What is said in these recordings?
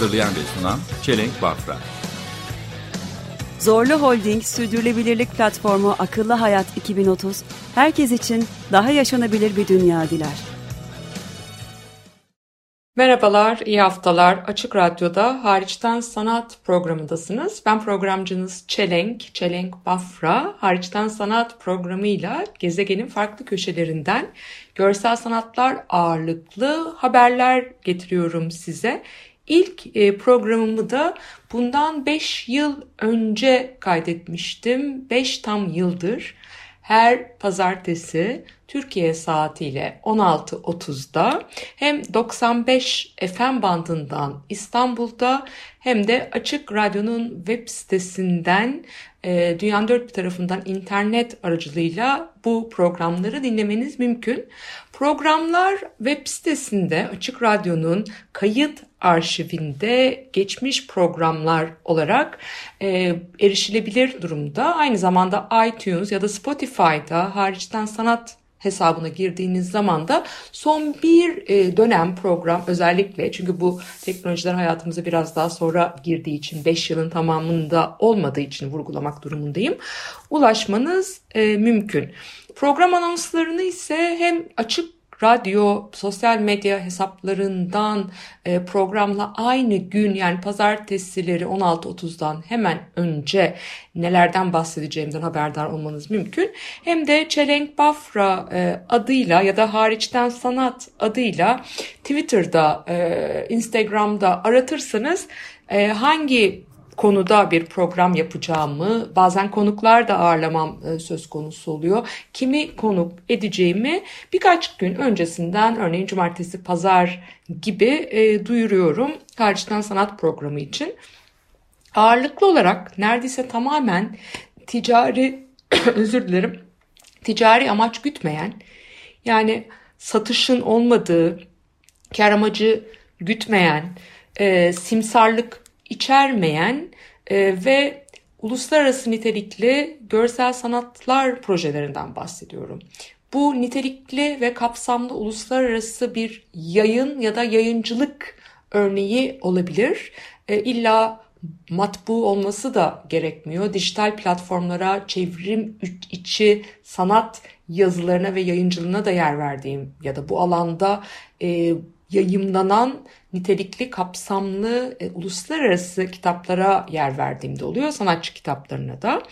Hazırlayan ve sunan Çelenk Bafra Zorlu Holding Sürdürülebilirlik Platformu Akıllı Hayat 2030, herkes için daha yaşanabilir bir dünya diler. Merhabalar, iyi haftalar. Açık Radyo'da Hariçten Sanat programındasınız. Ben programcınız Çelenk, Çelenk Bafra. Hariçten Sanat programıyla gezegenin farklı köşelerinden görsel sanatlar ağırlıklı haberler getiriyorum size. İlk e, programımı da bundan 5 yıl önce kaydetmiştim. 5 tam yıldır her pazartesi Türkiye saatiyle 16.30'da hem 95 FM bandından İstanbul'da hem de Açık Radyo'nun web sitesinden e, dünyanın dört bir tarafından internet aracılığıyla bu programları dinlemeniz mümkün. Programlar web sitesinde Açık Radyo'nun kayıt arşivinde geçmiş programlar olarak e, erişilebilir durumda. Aynı zamanda iTunes ya da Spotify'da hariçten sanat hesabına girdiğiniz zaman da son bir e, dönem program özellikle çünkü bu teknolojiler hayatımıza biraz daha sonra girdiği için 5 yılın tamamında olmadığı için vurgulamak durumundayım. Ulaşmanız e, mümkün. Program anonslarını ise hem açık radyo, sosyal medya hesaplarından e, programla aynı gün yani pazartesileri 16.30'dan hemen önce nelerden bahsedeceğimden haberdar olmanız mümkün. Hem de Çelenk Bafra e, adıyla ya da hariçten sanat adıyla Twitter'da, e, Instagram'da aratırsanız e, hangi konuda bir program yapacağımı, bazen konuklar da ağırlamam e, söz konusu oluyor. Kimi konuk edeceğimi birkaç gün öncesinden örneğin cumartesi, pazar gibi e, duyuruyorum hariçten sanat programı için. Ağırlıklı olarak neredeyse tamamen ticari, özür dilerim, ticari amaç gütmeyen, yani satışın olmadığı, kar amacı gütmeyen, e, simsarlık içermeyen e, ve uluslararası nitelikli görsel sanatlar projelerinden bahsediyorum. Bu nitelikli ve kapsamlı uluslararası bir yayın ya da yayıncılık örneği olabilir. E, illa matbu olması da gerekmiyor. Dijital platformlara çevrim içi sanat yazılarına ve yayıncılığına da yer verdiğim ya da bu alanda e, yayımlanan nitelikli, kapsamlı e, uluslararası kitaplara yer verdiğimde oluyor. Sanatçı kitaplarına da.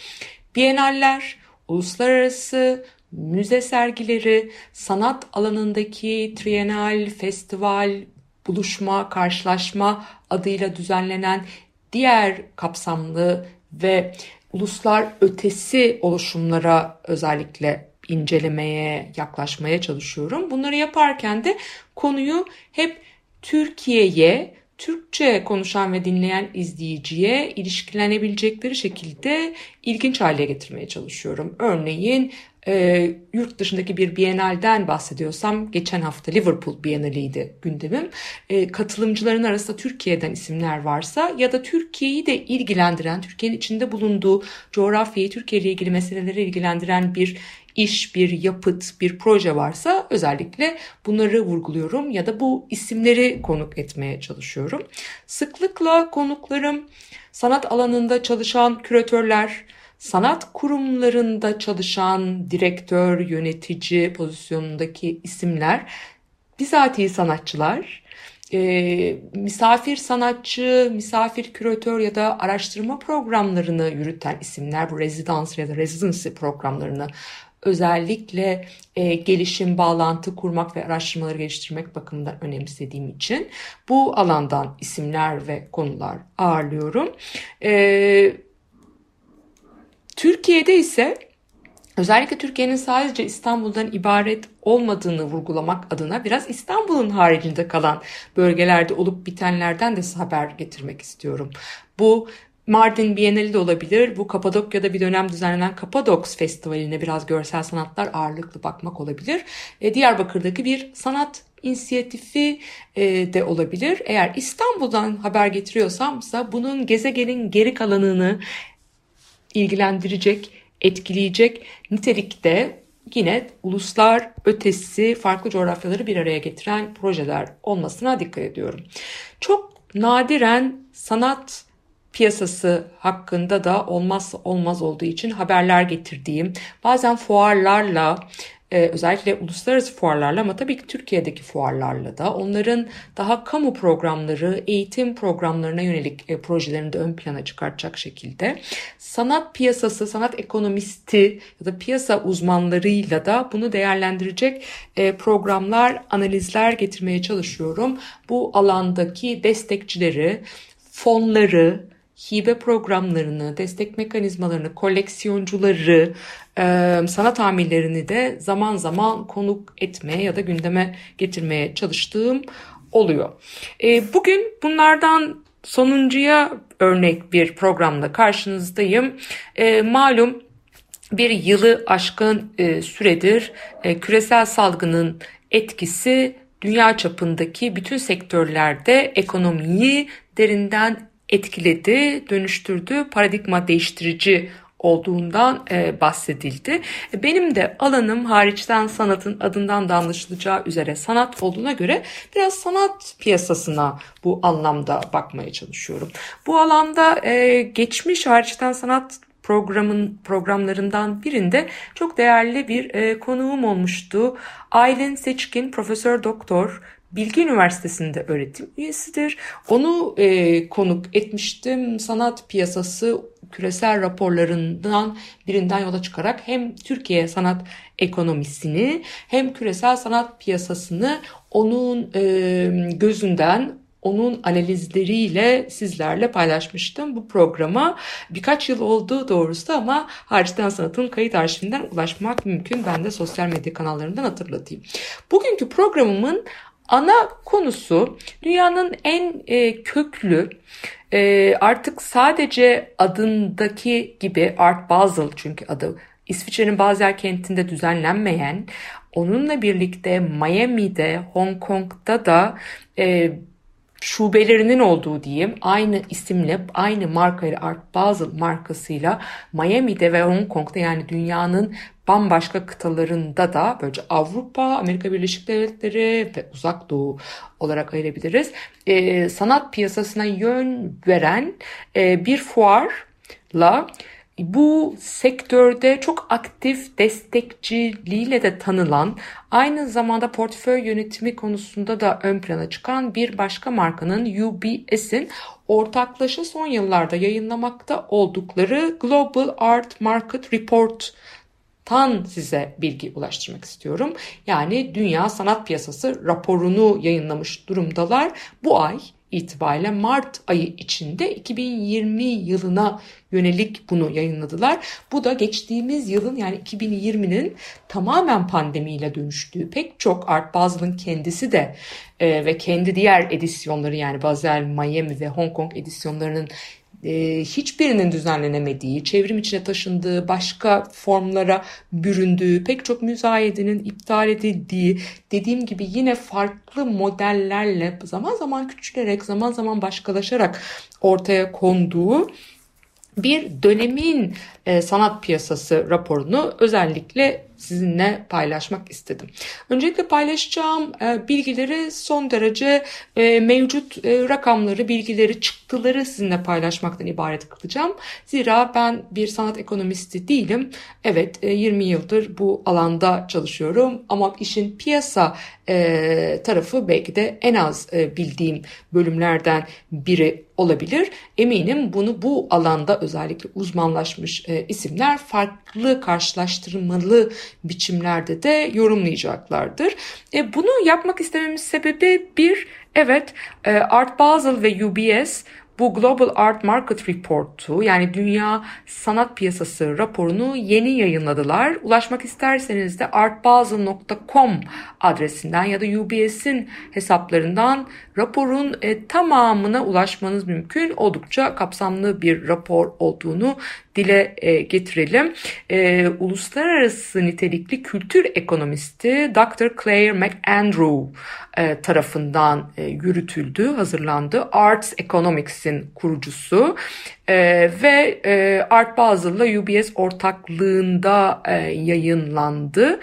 Bienaller, uluslararası müze sergileri, sanat alanındaki trienal, festival, buluşma, karşılaşma adıyla düzenlenen diğer kapsamlı ve uluslar ötesi oluşumlara özellikle incelemeye, yaklaşmaya çalışıyorum. Bunları yaparken de konuyu hep Türkiye'ye, Türkçe konuşan ve dinleyen izleyiciye ilişkilenebilecekleri şekilde ilginç hale getirmeye çalışıyorum. Örneğin e, yurt dışındaki bir Biennale'den bahsediyorsam geçen hafta Liverpool Biennale'ydi gündemim. E, katılımcıların arasında Türkiye'den isimler varsa ya da Türkiye'yi de ilgilendiren, Türkiye'nin içinde bulunduğu coğrafyayı, Türkiye ile ilgili meseleleri ilgilendiren bir iş, bir yapıt, bir proje varsa özellikle bunları vurguluyorum ya da bu isimleri konuk etmeye çalışıyorum. Sıklıkla konuklarım sanat alanında çalışan küratörler, sanat kurumlarında çalışan direktör, yönetici pozisyonundaki isimler, bizatihi sanatçılar, e, misafir sanatçı, misafir küratör ya da araştırma programlarını yürüten isimler, bu rezidans ya da residency programlarını özellikle e, gelişim, bağlantı kurmak ve araştırmaları geliştirmek bakımından önemsediğim için bu alandan isimler ve konular ağırlıyorum. E, Türkiye'de ise Özellikle Türkiye'nin sadece İstanbul'dan ibaret olmadığını vurgulamak adına biraz İstanbul'un haricinde kalan bölgelerde olup bitenlerden de haber getirmek istiyorum. Bu Mardin Bienali de olabilir. Bu Kapadokya'da bir dönem düzenlenen Kapadoks Festivali'ne biraz görsel sanatlar ağırlıklı bakmak olabilir. E, Diyarbakır'daki bir sanat inisiyatifi e, de olabilir. Eğer İstanbul'dan haber getiriyorsamsa bunun gezegenin geri kalanını ilgilendirecek, etkileyecek nitelikte yine uluslar ötesi farklı coğrafyaları bir araya getiren projeler olmasına dikkat ediyorum. Çok nadiren sanat piyasası hakkında da olmazsa olmaz olduğu için haberler getirdiğim, bazen fuarlarla e, özellikle uluslararası fuarlarla ama tabii ki Türkiye'deki fuarlarla da onların daha kamu programları, eğitim programlarına yönelik e, projelerini de ön plana çıkartacak şekilde sanat piyasası, sanat ekonomisti ya da piyasa uzmanlarıyla da bunu değerlendirecek e, programlar, analizler getirmeye çalışıyorum. Bu alandaki destekçileri, fonları, hibe programlarını, destek mekanizmalarını, koleksiyoncuları, e, sanat amirlerini de zaman zaman konuk etmeye ya da gündeme getirmeye çalıştığım oluyor. E, bugün bunlardan sonuncuya örnek bir programla karşınızdayım. E, malum bir yılı aşkın süredir küresel salgının etkisi dünya çapındaki bütün sektörlerde ekonomiyi derinden etkiledi, dönüştürdü, paradigma değiştirici olduğundan e, bahsedildi. Benim de alanım hariçten sanatın adından da anlaşılacağı üzere sanat olduğuna göre biraz sanat piyasasına bu anlamda bakmaya çalışıyorum. Bu alanda e, geçmiş hariçten sanat programın programlarından birinde çok değerli bir e, konuğum olmuştu. Aylin Seçkin, Profesör Doktor, Bilgi Üniversitesi'nde öğretim üyesidir. Onu e, konuk etmiştim. Sanat piyasası küresel raporlarından birinden yola çıkarak hem Türkiye sanat ekonomisini hem küresel sanat piyasasını onun e, gözünden onun analizleriyle sizlerle paylaşmıştım bu programa. Birkaç yıl oldu doğrusu ama hariçten sanatın kayıt arşivinden ulaşmak mümkün. Ben de sosyal medya kanallarından hatırlatayım. Bugünkü programımın ana konusu dünyanın en e, köklü e, artık sadece adındaki gibi Art Basel çünkü adı İsviçre'nin Basel kentinde düzenlenmeyen onunla birlikte Miami'de, Hong Kong'da da e, şubelerinin olduğu diyeyim aynı isimle aynı markayla Art Basel markasıyla Miami'de ve Hong Kong'da yani dünyanın bambaşka kıtalarında da böylece Avrupa, Amerika Birleşik Devletleri ve Uzak Doğu olarak ayırabiliriz. E, sanat piyasasına yön veren e, bir fuarla bu sektörde çok aktif destekçiliğiyle de tanılan, aynı zamanda portföy yönetimi konusunda da ön plana çıkan bir başka markanın UBS'in ortaklaşa son yıllarda yayınlamakta oldukları Global Art Market Report tan size bilgi ulaştırmak istiyorum. Yani Dünya Sanat Piyasası raporunu yayınlamış durumdalar. Bu ay itibariyle Mart ayı içinde 2020 yılına yönelik bunu yayınladılar. Bu da geçtiğimiz yılın yani 2020'nin tamamen pandemiyle dönüştüğü pek çok Art Basel'ın kendisi de e, ve kendi diğer edisyonları yani Basel, Miami ve Hong Kong edisyonlarının e, hiçbirinin düzenlenemediği, çevrim içine taşındığı, başka formlara büründüğü, pek çok müzayedenin iptal edildiği, dediğim gibi yine farklı modellerle zaman zaman küçülerek, zaman zaman başkalaşarak ortaya konduğu bir dönemin e, sanat piyasası raporunu özellikle sizinle paylaşmak istedim. Öncelikle paylaşacağım e, bilgileri son derece e, mevcut e, rakamları, bilgileri, çıktıları sizinle paylaşmaktan ibaret kılacağım. Zira ben bir sanat ekonomisti değilim. Evet 20 yıldır bu alanda çalışıyorum ama işin piyasa tarafı belki de en az bildiğim bölümlerden biri olabilir. Eminim bunu bu alanda özellikle uzmanlaşmış isimler farklı karşılaştırmalı biçimlerde de yorumlayacaklardır. E, bunu yapmak istememin sebebi bir, evet e, Art Basel ve UBS bu Global Art Market Report'u yani Dünya Sanat Piyasası raporunu yeni yayınladılar. Ulaşmak isterseniz de artbasel.com adresinden ya da UBS'in hesaplarından raporun e, tamamına ulaşmanız mümkün. Oldukça kapsamlı bir rapor olduğunu dile e, getirelim. E, uluslararası nitelikli kültür ekonomisti Dr. Claire McAndrew tarafından e, yürütüldü, hazırlandı. Arts Economics'in kurucusu e, ve e, Art Basel'la UBS ortaklığında e, yayınlandı.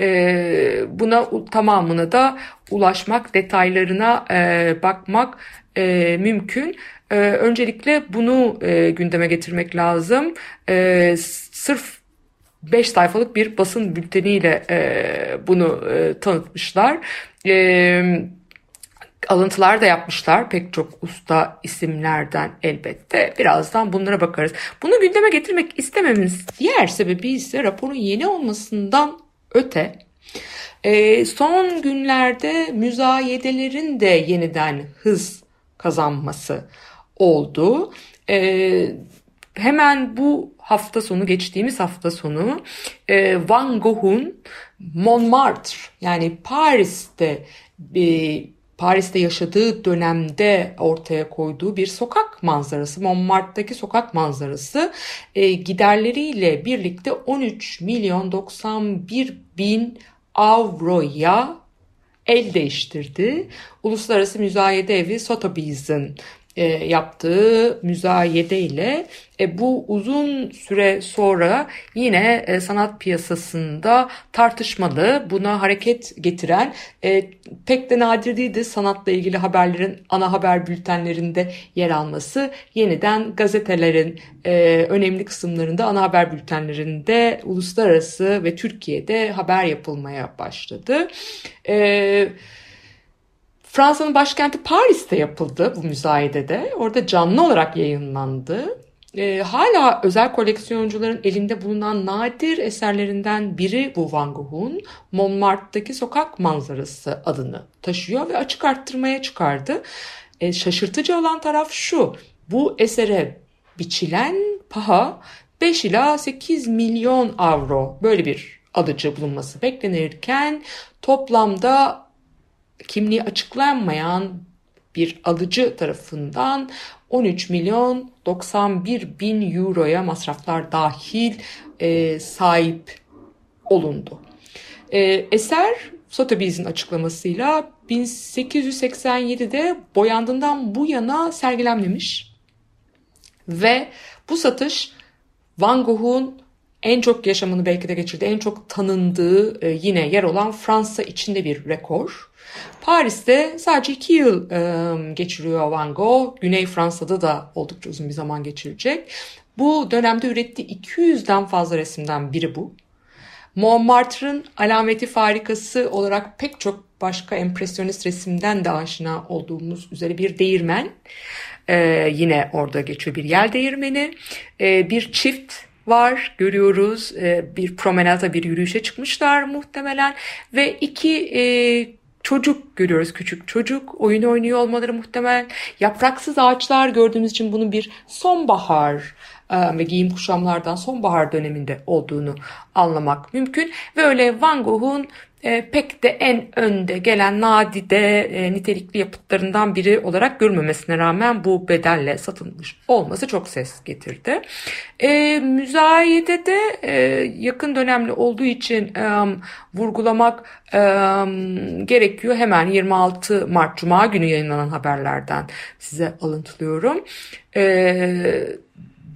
E, buna tamamına da ulaşmak, detaylarına e, bakmak e, mümkün. Öncelikle bunu e, gündeme getirmek lazım. E, sırf 5 sayfalık bir basın bülteniyle e, bunu e, tanıtmışlar. E, alıntılar da yapmışlar pek çok usta isimlerden elbette. Birazdan bunlara bakarız. Bunu gündeme getirmek istememiz diğer sebebi ise raporun yeni olmasından öte e, son günlerde müzayedelerin de yeniden hız kazanması oldu. E, hemen bu hafta sonu geçtiğimiz hafta sonu e, Van Gogh'un Montmartre yani Paris'te e, Paris'te yaşadığı dönemde ortaya koyduğu bir sokak manzarası, Montmartre'daki sokak manzarası e, giderleriyle birlikte 13 milyon 91 bin avroya el değiştirdi. Uluslararası Müzayede Evi Sotheby's'in yaptığı müzayede ile e, bu uzun süre sonra yine e, sanat piyasasında tartışmalı, buna hareket getiren e, pek de nadir değildi sanatla ilgili haberlerin ana haber bültenlerinde yer alması. Yeniden gazetelerin e, önemli kısımlarında ana haber bültenlerinde uluslararası ve Türkiye'de haber yapılmaya başladı. Evet. Fransa'nın başkenti Paris'te yapıldı bu müzayedede. Orada canlı olarak yayınlandı. E, hala özel koleksiyoncuların elinde bulunan nadir eserlerinden biri bu Van Gogh'un Montmartre'daki sokak manzarası adını taşıyor ve açık arttırmaya çıkardı. E, şaşırtıcı olan taraf şu. Bu esere biçilen paha 5 ila 8 milyon avro böyle bir alıcı bulunması beklenirken toplamda kimliği açıklanmayan bir alıcı tarafından 13 milyon 91 bin euroya masraflar dahil e, sahip olundu. E, eser Sotheby's'in açıklamasıyla 1887'de boyandığından bu yana sergilenmemiş ve bu satış Van Gogh'un en çok yaşamını belki de geçirdiği, en çok tanındığı e, yine yer olan Fransa içinde bir rekor. Paris'te sadece iki yıl e, geçiriyor Van Gogh. Güney Fransa'da da oldukça uzun bir zaman geçirecek. Bu dönemde ürettiği 200'den fazla resimden biri bu. Montmartre'ın alameti farikası olarak pek çok başka empresyonist resimden de aşina olduğumuz üzere bir değirmen. Ee, yine orada geçiyor bir yel değirmeni. Ee, bir çift var görüyoruz. Ee, bir promenada bir yürüyüşe çıkmışlar muhtemelen. Ve iki e, çocuk görüyoruz küçük çocuk. Oyun oynuyor olmaları muhtemel. Yapraksız ağaçlar gördüğümüz için bunun bir sonbahar e, ve giyim kuşamlardan sonbahar döneminde olduğunu anlamak mümkün. Ve öyle Van Gogh'un e, pek de en önde gelen nadide e, nitelikli yapıtlarından biri olarak görmemesine rağmen bu bedelle satılmış olması çok ses getirdi. E, müzayedede e, yakın dönemli olduğu için e, vurgulamak e, gerekiyor. Hemen 26 Mart Cuma günü yayınlanan haberlerden size alıntılıyorum. E,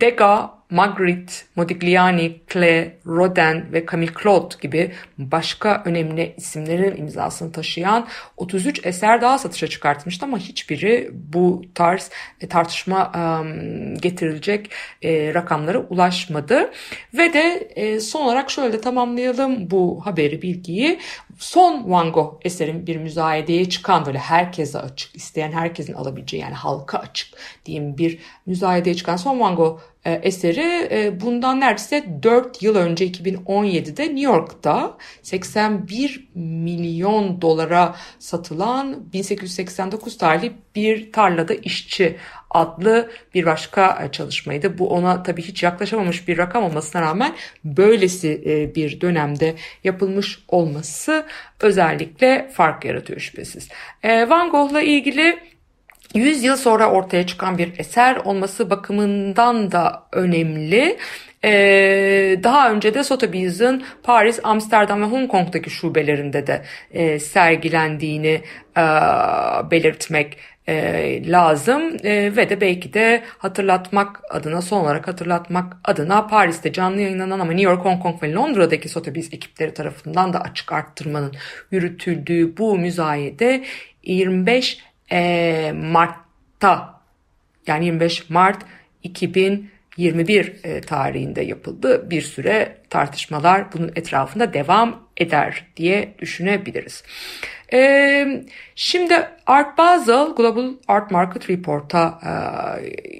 Degas Magritte, Modigliani, Klee, Rodin ve Camille Claude gibi başka önemli isimlerin imzasını taşıyan 33 eser daha satışa çıkartmıştı ama hiçbiri bu tarz e, tartışma getirilecek e, rakamlara ulaşmadı. Ve de e, son olarak şöyle tamamlayalım bu haberi, bilgiyi. Son Van Gogh eserin bir müzayedeye çıkan böyle herkese açık, isteyen herkesin alabileceği yani halka açık diyeyim bir müzayedeye çıkan son Van Gogh e, eseri e, bundan neredeyse 4 yıl önce 2017'de New York'ta 81 milyon dolara satılan 1889 tarihli bir tarlada işçi adlı bir başka e, çalışmaydı. Bu ona tabii hiç yaklaşamamış bir rakam olmasına rağmen böylesi e, bir dönemde yapılmış olması özellikle fark yaratıyor şüphesiz. E, Van Gogh'la ilgili 100 yıl sonra ortaya çıkan bir eser olması bakımından da önemli. Ee, daha önce de Sotheby's'in Paris, Amsterdam ve Hong Kong'daki şubelerinde de e, sergilendiğini e, belirtmek e, lazım e, ve de belki de hatırlatmak adına son olarak hatırlatmak adına Paris'te canlı yayınlanan ama New York, Hong Kong ve Londra'daki Sotheby's ekipleri tarafından da açık arttırmanın yürütüldüğü bu müzayede 25 e, Mart'ta yani 25 Mart 2021 e, tarihinde yapıldı. Bir süre tartışmalar bunun etrafında devam eder diye düşünebiliriz. Ee, şimdi Art Basel Global Art Market Report'a e,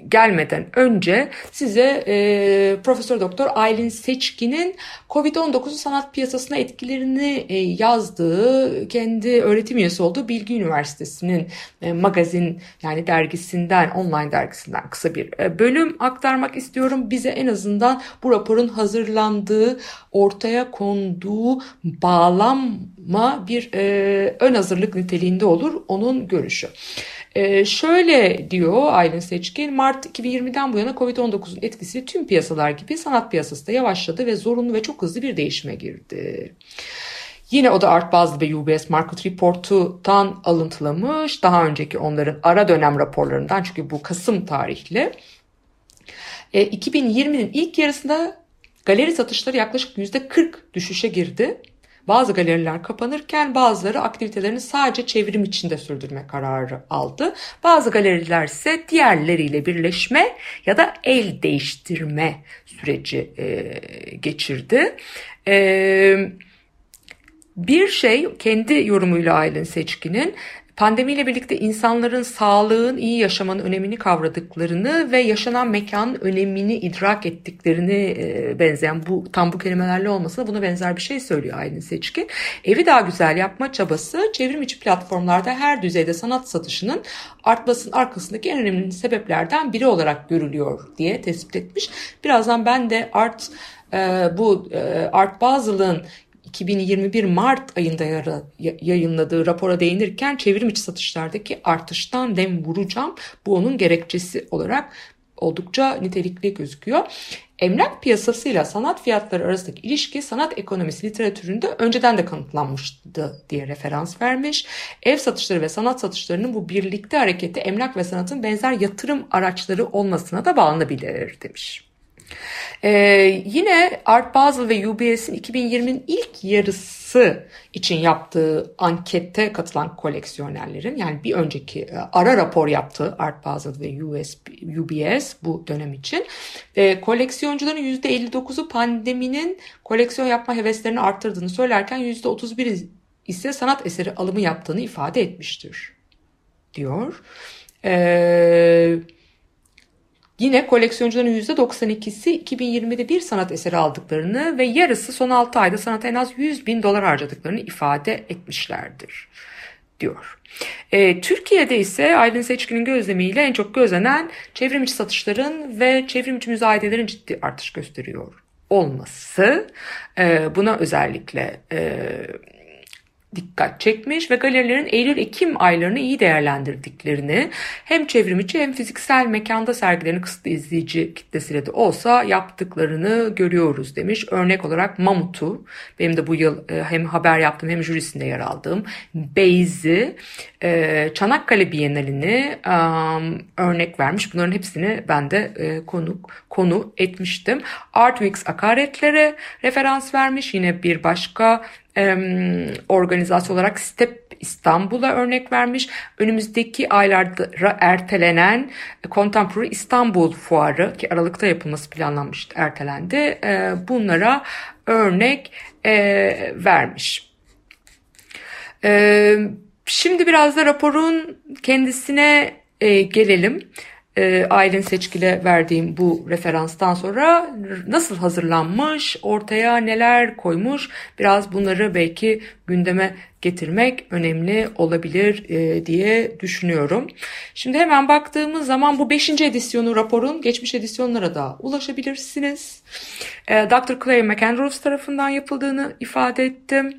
gelmeden önce size e, Profesör Doktor Aylin Seçkin'in Covid-19 sanat piyasasına etkilerini e, yazdığı, kendi öğretim üyesi olduğu Bilgi Üniversitesi'nin e, magazin yani dergisinden, online dergisinden kısa bir e, bölüm aktarmak istiyorum. Bize en azından bu raporun hazırlandığı, ortaya konduğu bağlanma bir e, ön hazırlık niteliğinde olur onun görüşü. Ee, şöyle diyor Aylin Seçkin, Mart 2020'den bu yana Covid-19'un etkisi tüm piyasalar gibi sanat piyasası da yavaşladı ve zorunlu ve çok hızlı bir değişime girdi. Yine o da Art Basel ve UBS Market Report'tan alıntılamış. Daha önceki onların ara dönem raporlarından çünkü bu Kasım tarihli. E, 2020'nin ilk yarısında galeri satışları yaklaşık %40 düşüşe girdi. Bazı galeriler kapanırken bazıları aktivitelerini sadece çevrim içinde sürdürme kararı aldı. Bazı galeriler ise diğerleriyle birleşme ya da el değiştirme süreci e, geçirdi. E, bir şey kendi yorumuyla Aylin Seçkin'in Pandemiyle birlikte insanların sağlığın, iyi yaşamanın önemini kavradıklarını ve yaşanan mekanın önemini idrak ettiklerini e, benzeyen bu tam bu kelimelerle olmasa buna benzer bir şey söylüyor Aylin Seçkin. Evi daha güzel yapma çabası çevrim içi platformlarda her düzeyde sanat satışının artmasının arkasındaki en önemli sebeplerden biri olarak görülüyor diye tespit etmiş. Birazdan ben de art e, bu e, Art Basel'ın 2021 Mart ayında yayınladığı rapora değinirken çevrim içi satışlardaki artıştan dem vuracağım. Bu onun gerekçesi olarak oldukça nitelikli gözüküyor. Emlak piyasasıyla sanat fiyatları arasındaki ilişki sanat ekonomisi literatüründe önceden de kanıtlanmıştı diye referans vermiş. Ev satışları ve sanat satışlarının bu birlikte hareketi emlak ve sanatın benzer yatırım araçları olmasına da bağlanabilir demiş. Ee, yine Art Basel ve UBS'in 2020'nin ilk yarısı için yaptığı ankette katılan koleksiyonerlerin yani bir önceki e, ara rapor yaptığı Art Basel ve US, UBS bu dönem için e, koleksiyoncuların %59'u pandeminin koleksiyon yapma heveslerini arttırdığını söylerken %31 ise sanat eseri alımı yaptığını ifade etmiştir diyor. Eee Yine koleksiyoncuların %92'si 2020'de bir sanat eseri aldıklarını ve yarısı son 6 ayda sanata en az 100 bin dolar harcadıklarını ifade etmişlerdir diyor. E, Türkiye'de ise Aylin Seçkin'in gözlemiyle en çok gözlenen çevrim içi satışların ve çevrim içi müzayedelerin ciddi artış gösteriyor olması. E, buna özellikle e, dikkat çekmiş ve galerilerin Eylül-Ekim aylarını iyi değerlendirdiklerini hem çevrimiçi hem fiziksel mekanda sergilerini kısıtlı izleyici kitlesiyle de olsa yaptıklarını görüyoruz demiş. Örnek olarak Mamut'u benim de bu yıl e, hem haber yaptım hem jürisinde yer aldığım Beyzi, e, Çanakkale Bienalini örnek vermiş. Bunların hepsini ben de e, konu, konu etmiştim. Art Weeks akaretlere referans vermiş. Yine bir başka organizasyon olarak Step İstanbul'a örnek vermiş. Önümüzdeki aylarda ertelenen Contemporary İstanbul Fuarı ki Aralık'ta yapılması planlanmıştı ertelendi. Bunlara örnek vermiş. Şimdi biraz da raporun kendisine gelelim. E, Aylin Seçkil'e verdiğim bu referanstan sonra nasıl hazırlanmış, ortaya neler koymuş biraz bunları belki gündeme getirmek önemli olabilir e, diye düşünüyorum. Şimdi hemen baktığımız zaman bu 5. edisyonu raporun geçmiş edisyonlara da ulaşabilirsiniz. E, Dr. Clay McAndrews tarafından yapıldığını ifade ettim.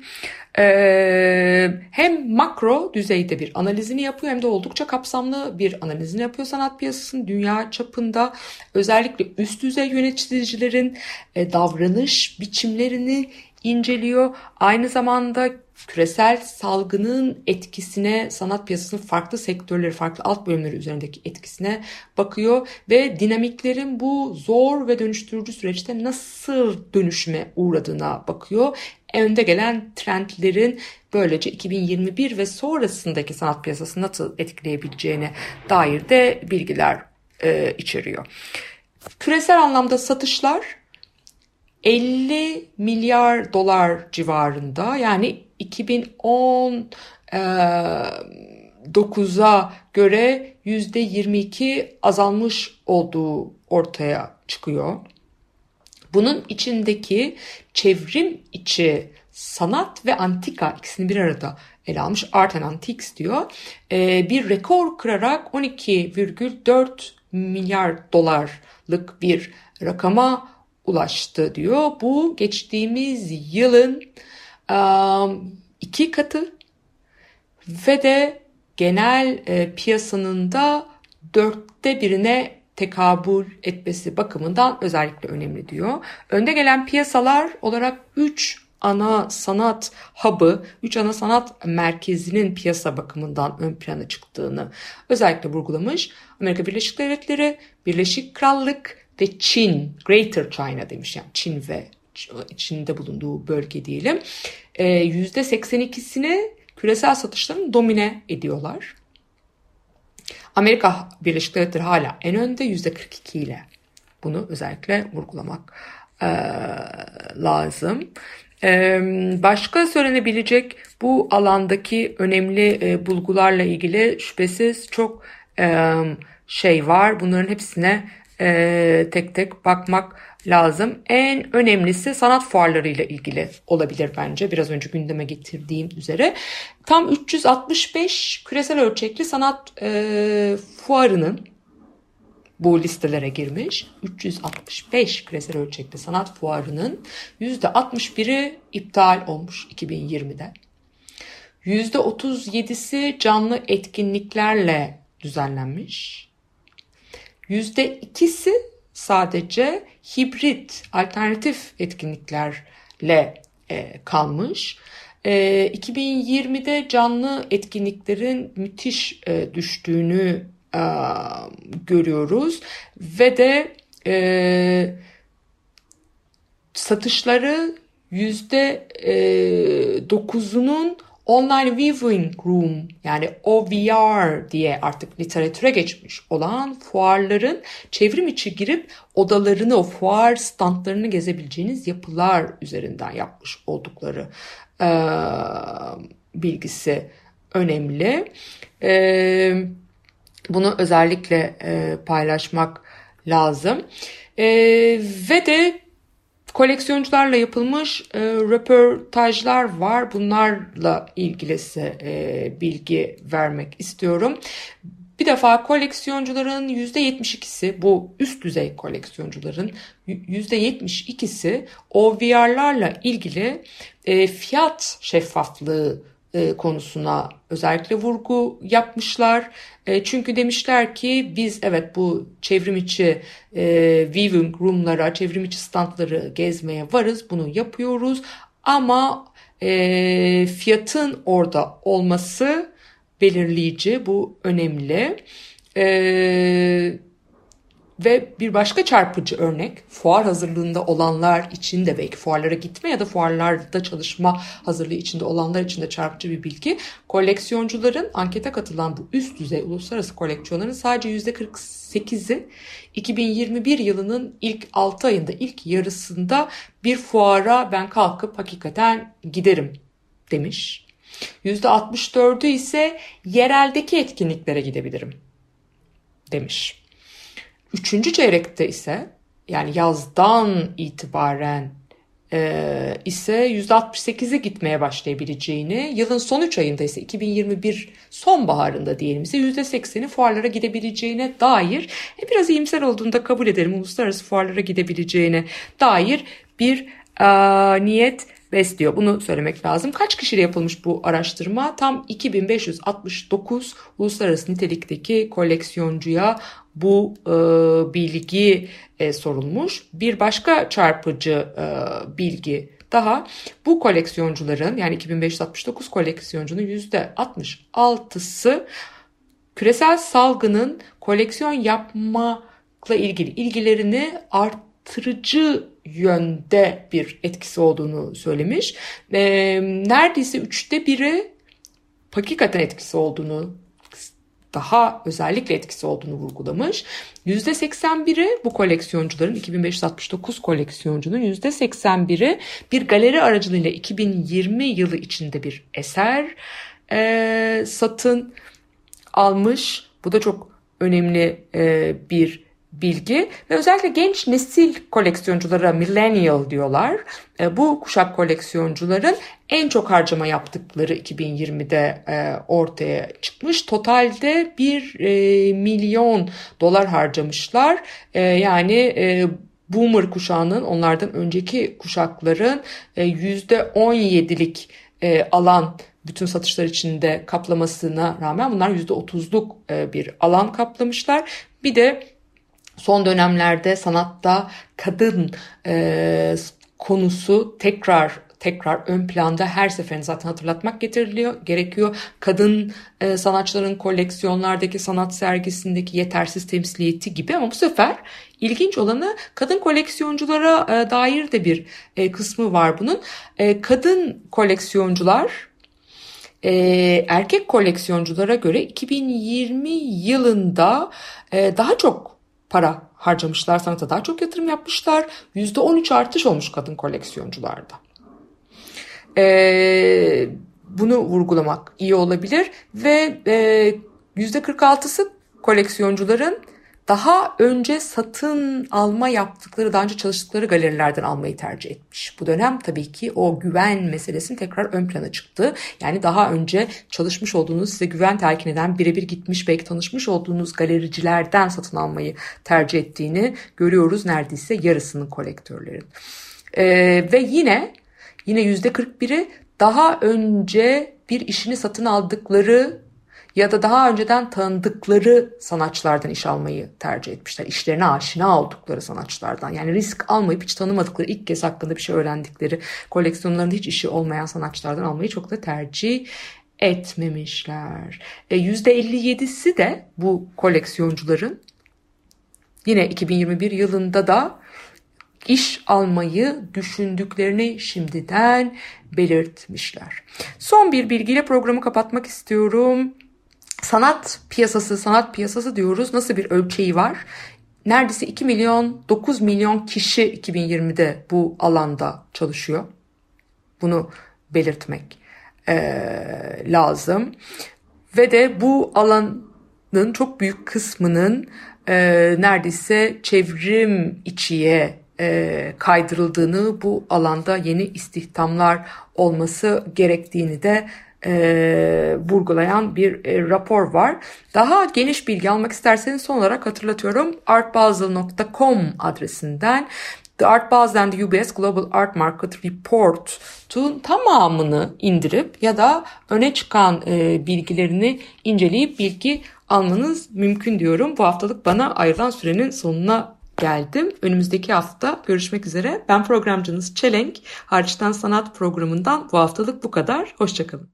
Ee, hem makro düzeyde bir analizini yapıyor hem de oldukça kapsamlı bir analizini yapıyor sanat piyasasının dünya çapında özellikle üst düzey yöneticilerin e, davranış biçimlerini inceliyor. Aynı zamanda küresel salgının etkisine sanat piyasasının farklı sektörleri, farklı alt bölümleri üzerindeki etkisine bakıyor ve dinamiklerin bu zor ve dönüştürücü süreçte nasıl dönüşüme uğradığına bakıyor. Önde gelen trendlerin böylece 2021 ve sonrasındaki sanat piyasasını nasıl etkileyebileceğine dair de bilgiler e, içeriyor. Küresel anlamda satışlar 50 milyar dolar civarında yani 2019'a göre %22 azalmış olduğu ortaya çıkıyor. Bunun içindeki çevrim içi sanat ve antika ikisini bir arada ele almış. Art and Antiques diyor. Ee, bir rekor kırarak 12,4 milyar dolarlık bir rakama ulaştı diyor. Bu geçtiğimiz yılın iki katı ve de genel e, piyasanın da dörtte birine tekabül etmesi bakımından özellikle önemli diyor. Önde gelen piyasalar olarak 3 ana sanat hub'ı, 3 ana sanat merkezinin piyasa bakımından ön plana çıktığını özellikle vurgulamış. Amerika Birleşik Devletleri, Birleşik Krallık ve Çin, Greater China demiş yani Çin ve içinde bulunduğu bölge diyelim. %82'sini küresel satışların domine ediyorlar. Amerika Birleşik Devletleri hala en önde %42 ile. Bunu özellikle vurgulamak e, lazım. E, başka söylenebilecek bu alandaki önemli e, bulgularla ilgili şüphesiz çok e, şey var. Bunların hepsine e, tek tek bakmak lazım. En önemlisi sanat fuarlarıyla ilgili olabilir bence. Biraz önce gündeme getirdiğim üzere. Tam 365 küresel ölçekli sanat e, fuarının bu listelere girmiş. 365 küresel ölçekli sanat fuarının %61'i iptal olmuş 2020'de. %37'si canlı etkinliklerle düzenlenmiş. %2'si sadece hibrit, alternatif etkinliklerle e, kalmış. E, 2020'de canlı etkinliklerin müthiş e, düştüğünü e, görüyoruz ve de e, satışları yüzde e, dokuzunun Online Viewing Room yani OVR diye artık literatüre geçmiş olan fuarların çevrim içi girip odalarını, o fuar standlarını gezebileceğiniz yapılar üzerinden yapmış oldukları e, bilgisi önemli. E, bunu özellikle e, paylaşmak lazım. E, ve de koleksiyoncularla yapılmış e, röportajlar var. Bunlarla ilgili size e, bilgi vermek istiyorum. Bir defa koleksiyoncuların %72'si bu üst düzey koleksiyoncuların %72'si OVR'larla ilgili e, fiyat şeffaflığı e, konusuna özellikle vurgu yapmışlar. E, çünkü demişler ki biz evet bu çevrim içi e, viewing room'lara, çevrim içi standları gezmeye varız. Bunu yapıyoruz. Ama e, fiyatın orada olması belirleyici. Bu önemli. Eee ve bir başka çarpıcı örnek fuar hazırlığında olanlar için de belki fuarlara gitme ya da fuarlarda çalışma hazırlığı içinde olanlar için de çarpıcı bir bilgi. Koleksiyoncuların ankete katılan bu üst düzey uluslararası koleksiyonların sadece %48'i 2021 yılının ilk 6 ayında ilk yarısında bir fuara ben kalkıp hakikaten giderim demiş. %64'ü ise yereldeki etkinliklere gidebilirim demiş. Üçüncü çeyrekte ise yani yazdan itibaren e, ise %68'e gitmeye başlayabileceğini, yılın son 3 ayında ise 2021 sonbaharında diyelim ise %80'i fuarlara gidebileceğine dair e, biraz iyimser olduğunda kabul edelim uluslararası fuarlara gidebileceğine dair bir e, niyet besliyor. Bunu söylemek lazım. Kaç kişiyle yapılmış bu araştırma? Tam 2569 uluslararası nitelikteki koleksiyoncuya bu e, bilgi e, sorulmuş. Bir başka çarpıcı e, bilgi daha bu koleksiyoncuların yani 2569 koleksiyoncunun %66'sı küresel salgının koleksiyon yapmakla ilgili ilgilerini arttırıcı yönde bir etkisi olduğunu söylemiş. E, neredeyse üçte biri hakikaten etkisi olduğunu daha özellikle etkisi olduğunu vurgulamış. %81'i bu koleksiyoncuların 2569 koleksiyoncunun %81'i bir galeri aracılığıyla 2020 yılı içinde bir eser e, satın almış. Bu da çok önemli e, bir bilgi ve özellikle genç nesil koleksiyonculara millennial diyorlar. E, bu kuşak koleksiyoncuların en çok harcama yaptıkları 2020'de e, ortaya çıkmış. Totalde 1 e, milyon dolar harcamışlar. Yani boomer kuşağının onlardan önceki kuşakların e, %17'lik e, alan bütün satışlar içinde kaplamasına rağmen bunlar %30'luk e, bir alan kaplamışlar. Bir de son dönemlerde sanatta kadın e, konusu tekrar tekrar ön planda her seferinde zaten hatırlatmak getiriliyor gerekiyor. Kadın e, sanatçıların koleksiyonlardaki sanat sergisindeki yetersiz temsiliyeti gibi ama bu sefer ilginç olanı kadın koleksiyonculara e, dair de bir e, kısmı var bunun. E, kadın koleksiyoncular e, erkek koleksiyonculara göre 2020 yılında e, daha çok para harcamışlar, sanata daha çok yatırım yapmışlar. %13 artış olmuş kadın koleksiyoncularda. Ee, bunu vurgulamak iyi olabilir ve e, %46'sı koleksiyoncuların daha önce satın alma yaptıkları, daha önce çalıştıkları galerilerden almayı tercih etmiş. Bu dönem tabii ki o güven meselesinin tekrar ön plana çıktı. Yani daha önce çalışmış olduğunuz, size güven telkin eden, birebir gitmiş, belki tanışmış olduğunuz galericilerden satın almayı tercih ettiğini görüyoruz neredeyse yarısının kolektörlerin. Ee, ve yine yine %41'i daha önce bir işini satın aldıkları ya da daha önceden tanıdıkları sanatçılardan iş almayı tercih etmişler. İşlerine aşina oldukları sanatçılardan. Yani risk almayıp hiç tanımadıkları, ilk kez hakkında bir şey öğrendikleri, koleksiyonlarında hiç işi olmayan sanatçılardan almayı çok da tercih etmemişler. E, %57'si de bu koleksiyoncuların yine 2021 yılında da iş almayı düşündüklerini şimdiden belirtmişler. Son bir bilgiyle programı kapatmak istiyorum sanat piyasası, sanat piyasası diyoruz. Nasıl bir ölçeği var? Neredeyse 2 milyon 9 milyon kişi 2020'de bu alanda çalışıyor. Bunu belirtmek e, lazım. Ve de bu alanın çok büyük kısmının e, neredeyse çevrim içiye e, kaydırıldığını, bu alanda yeni istihdamlar olması gerektiğini de e, vurgulayan bir e, rapor var. Daha geniş bilgi almak isterseniz son olarak hatırlatıyorum artbasel.com adresinden The Art Basel the UBS Global Art Market Report'un tamamını indirip ya da öne çıkan e, bilgilerini inceleyip bilgi almanız mümkün diyorum. Bu haftalık bana ayrılan sürenin sonuna geldim. Önümüzdeki hafta görüşmek üzere. Ben programcınız Çelenk. Hariçten Sanat programından bu haftalık bu kadar. Hoşçakalın.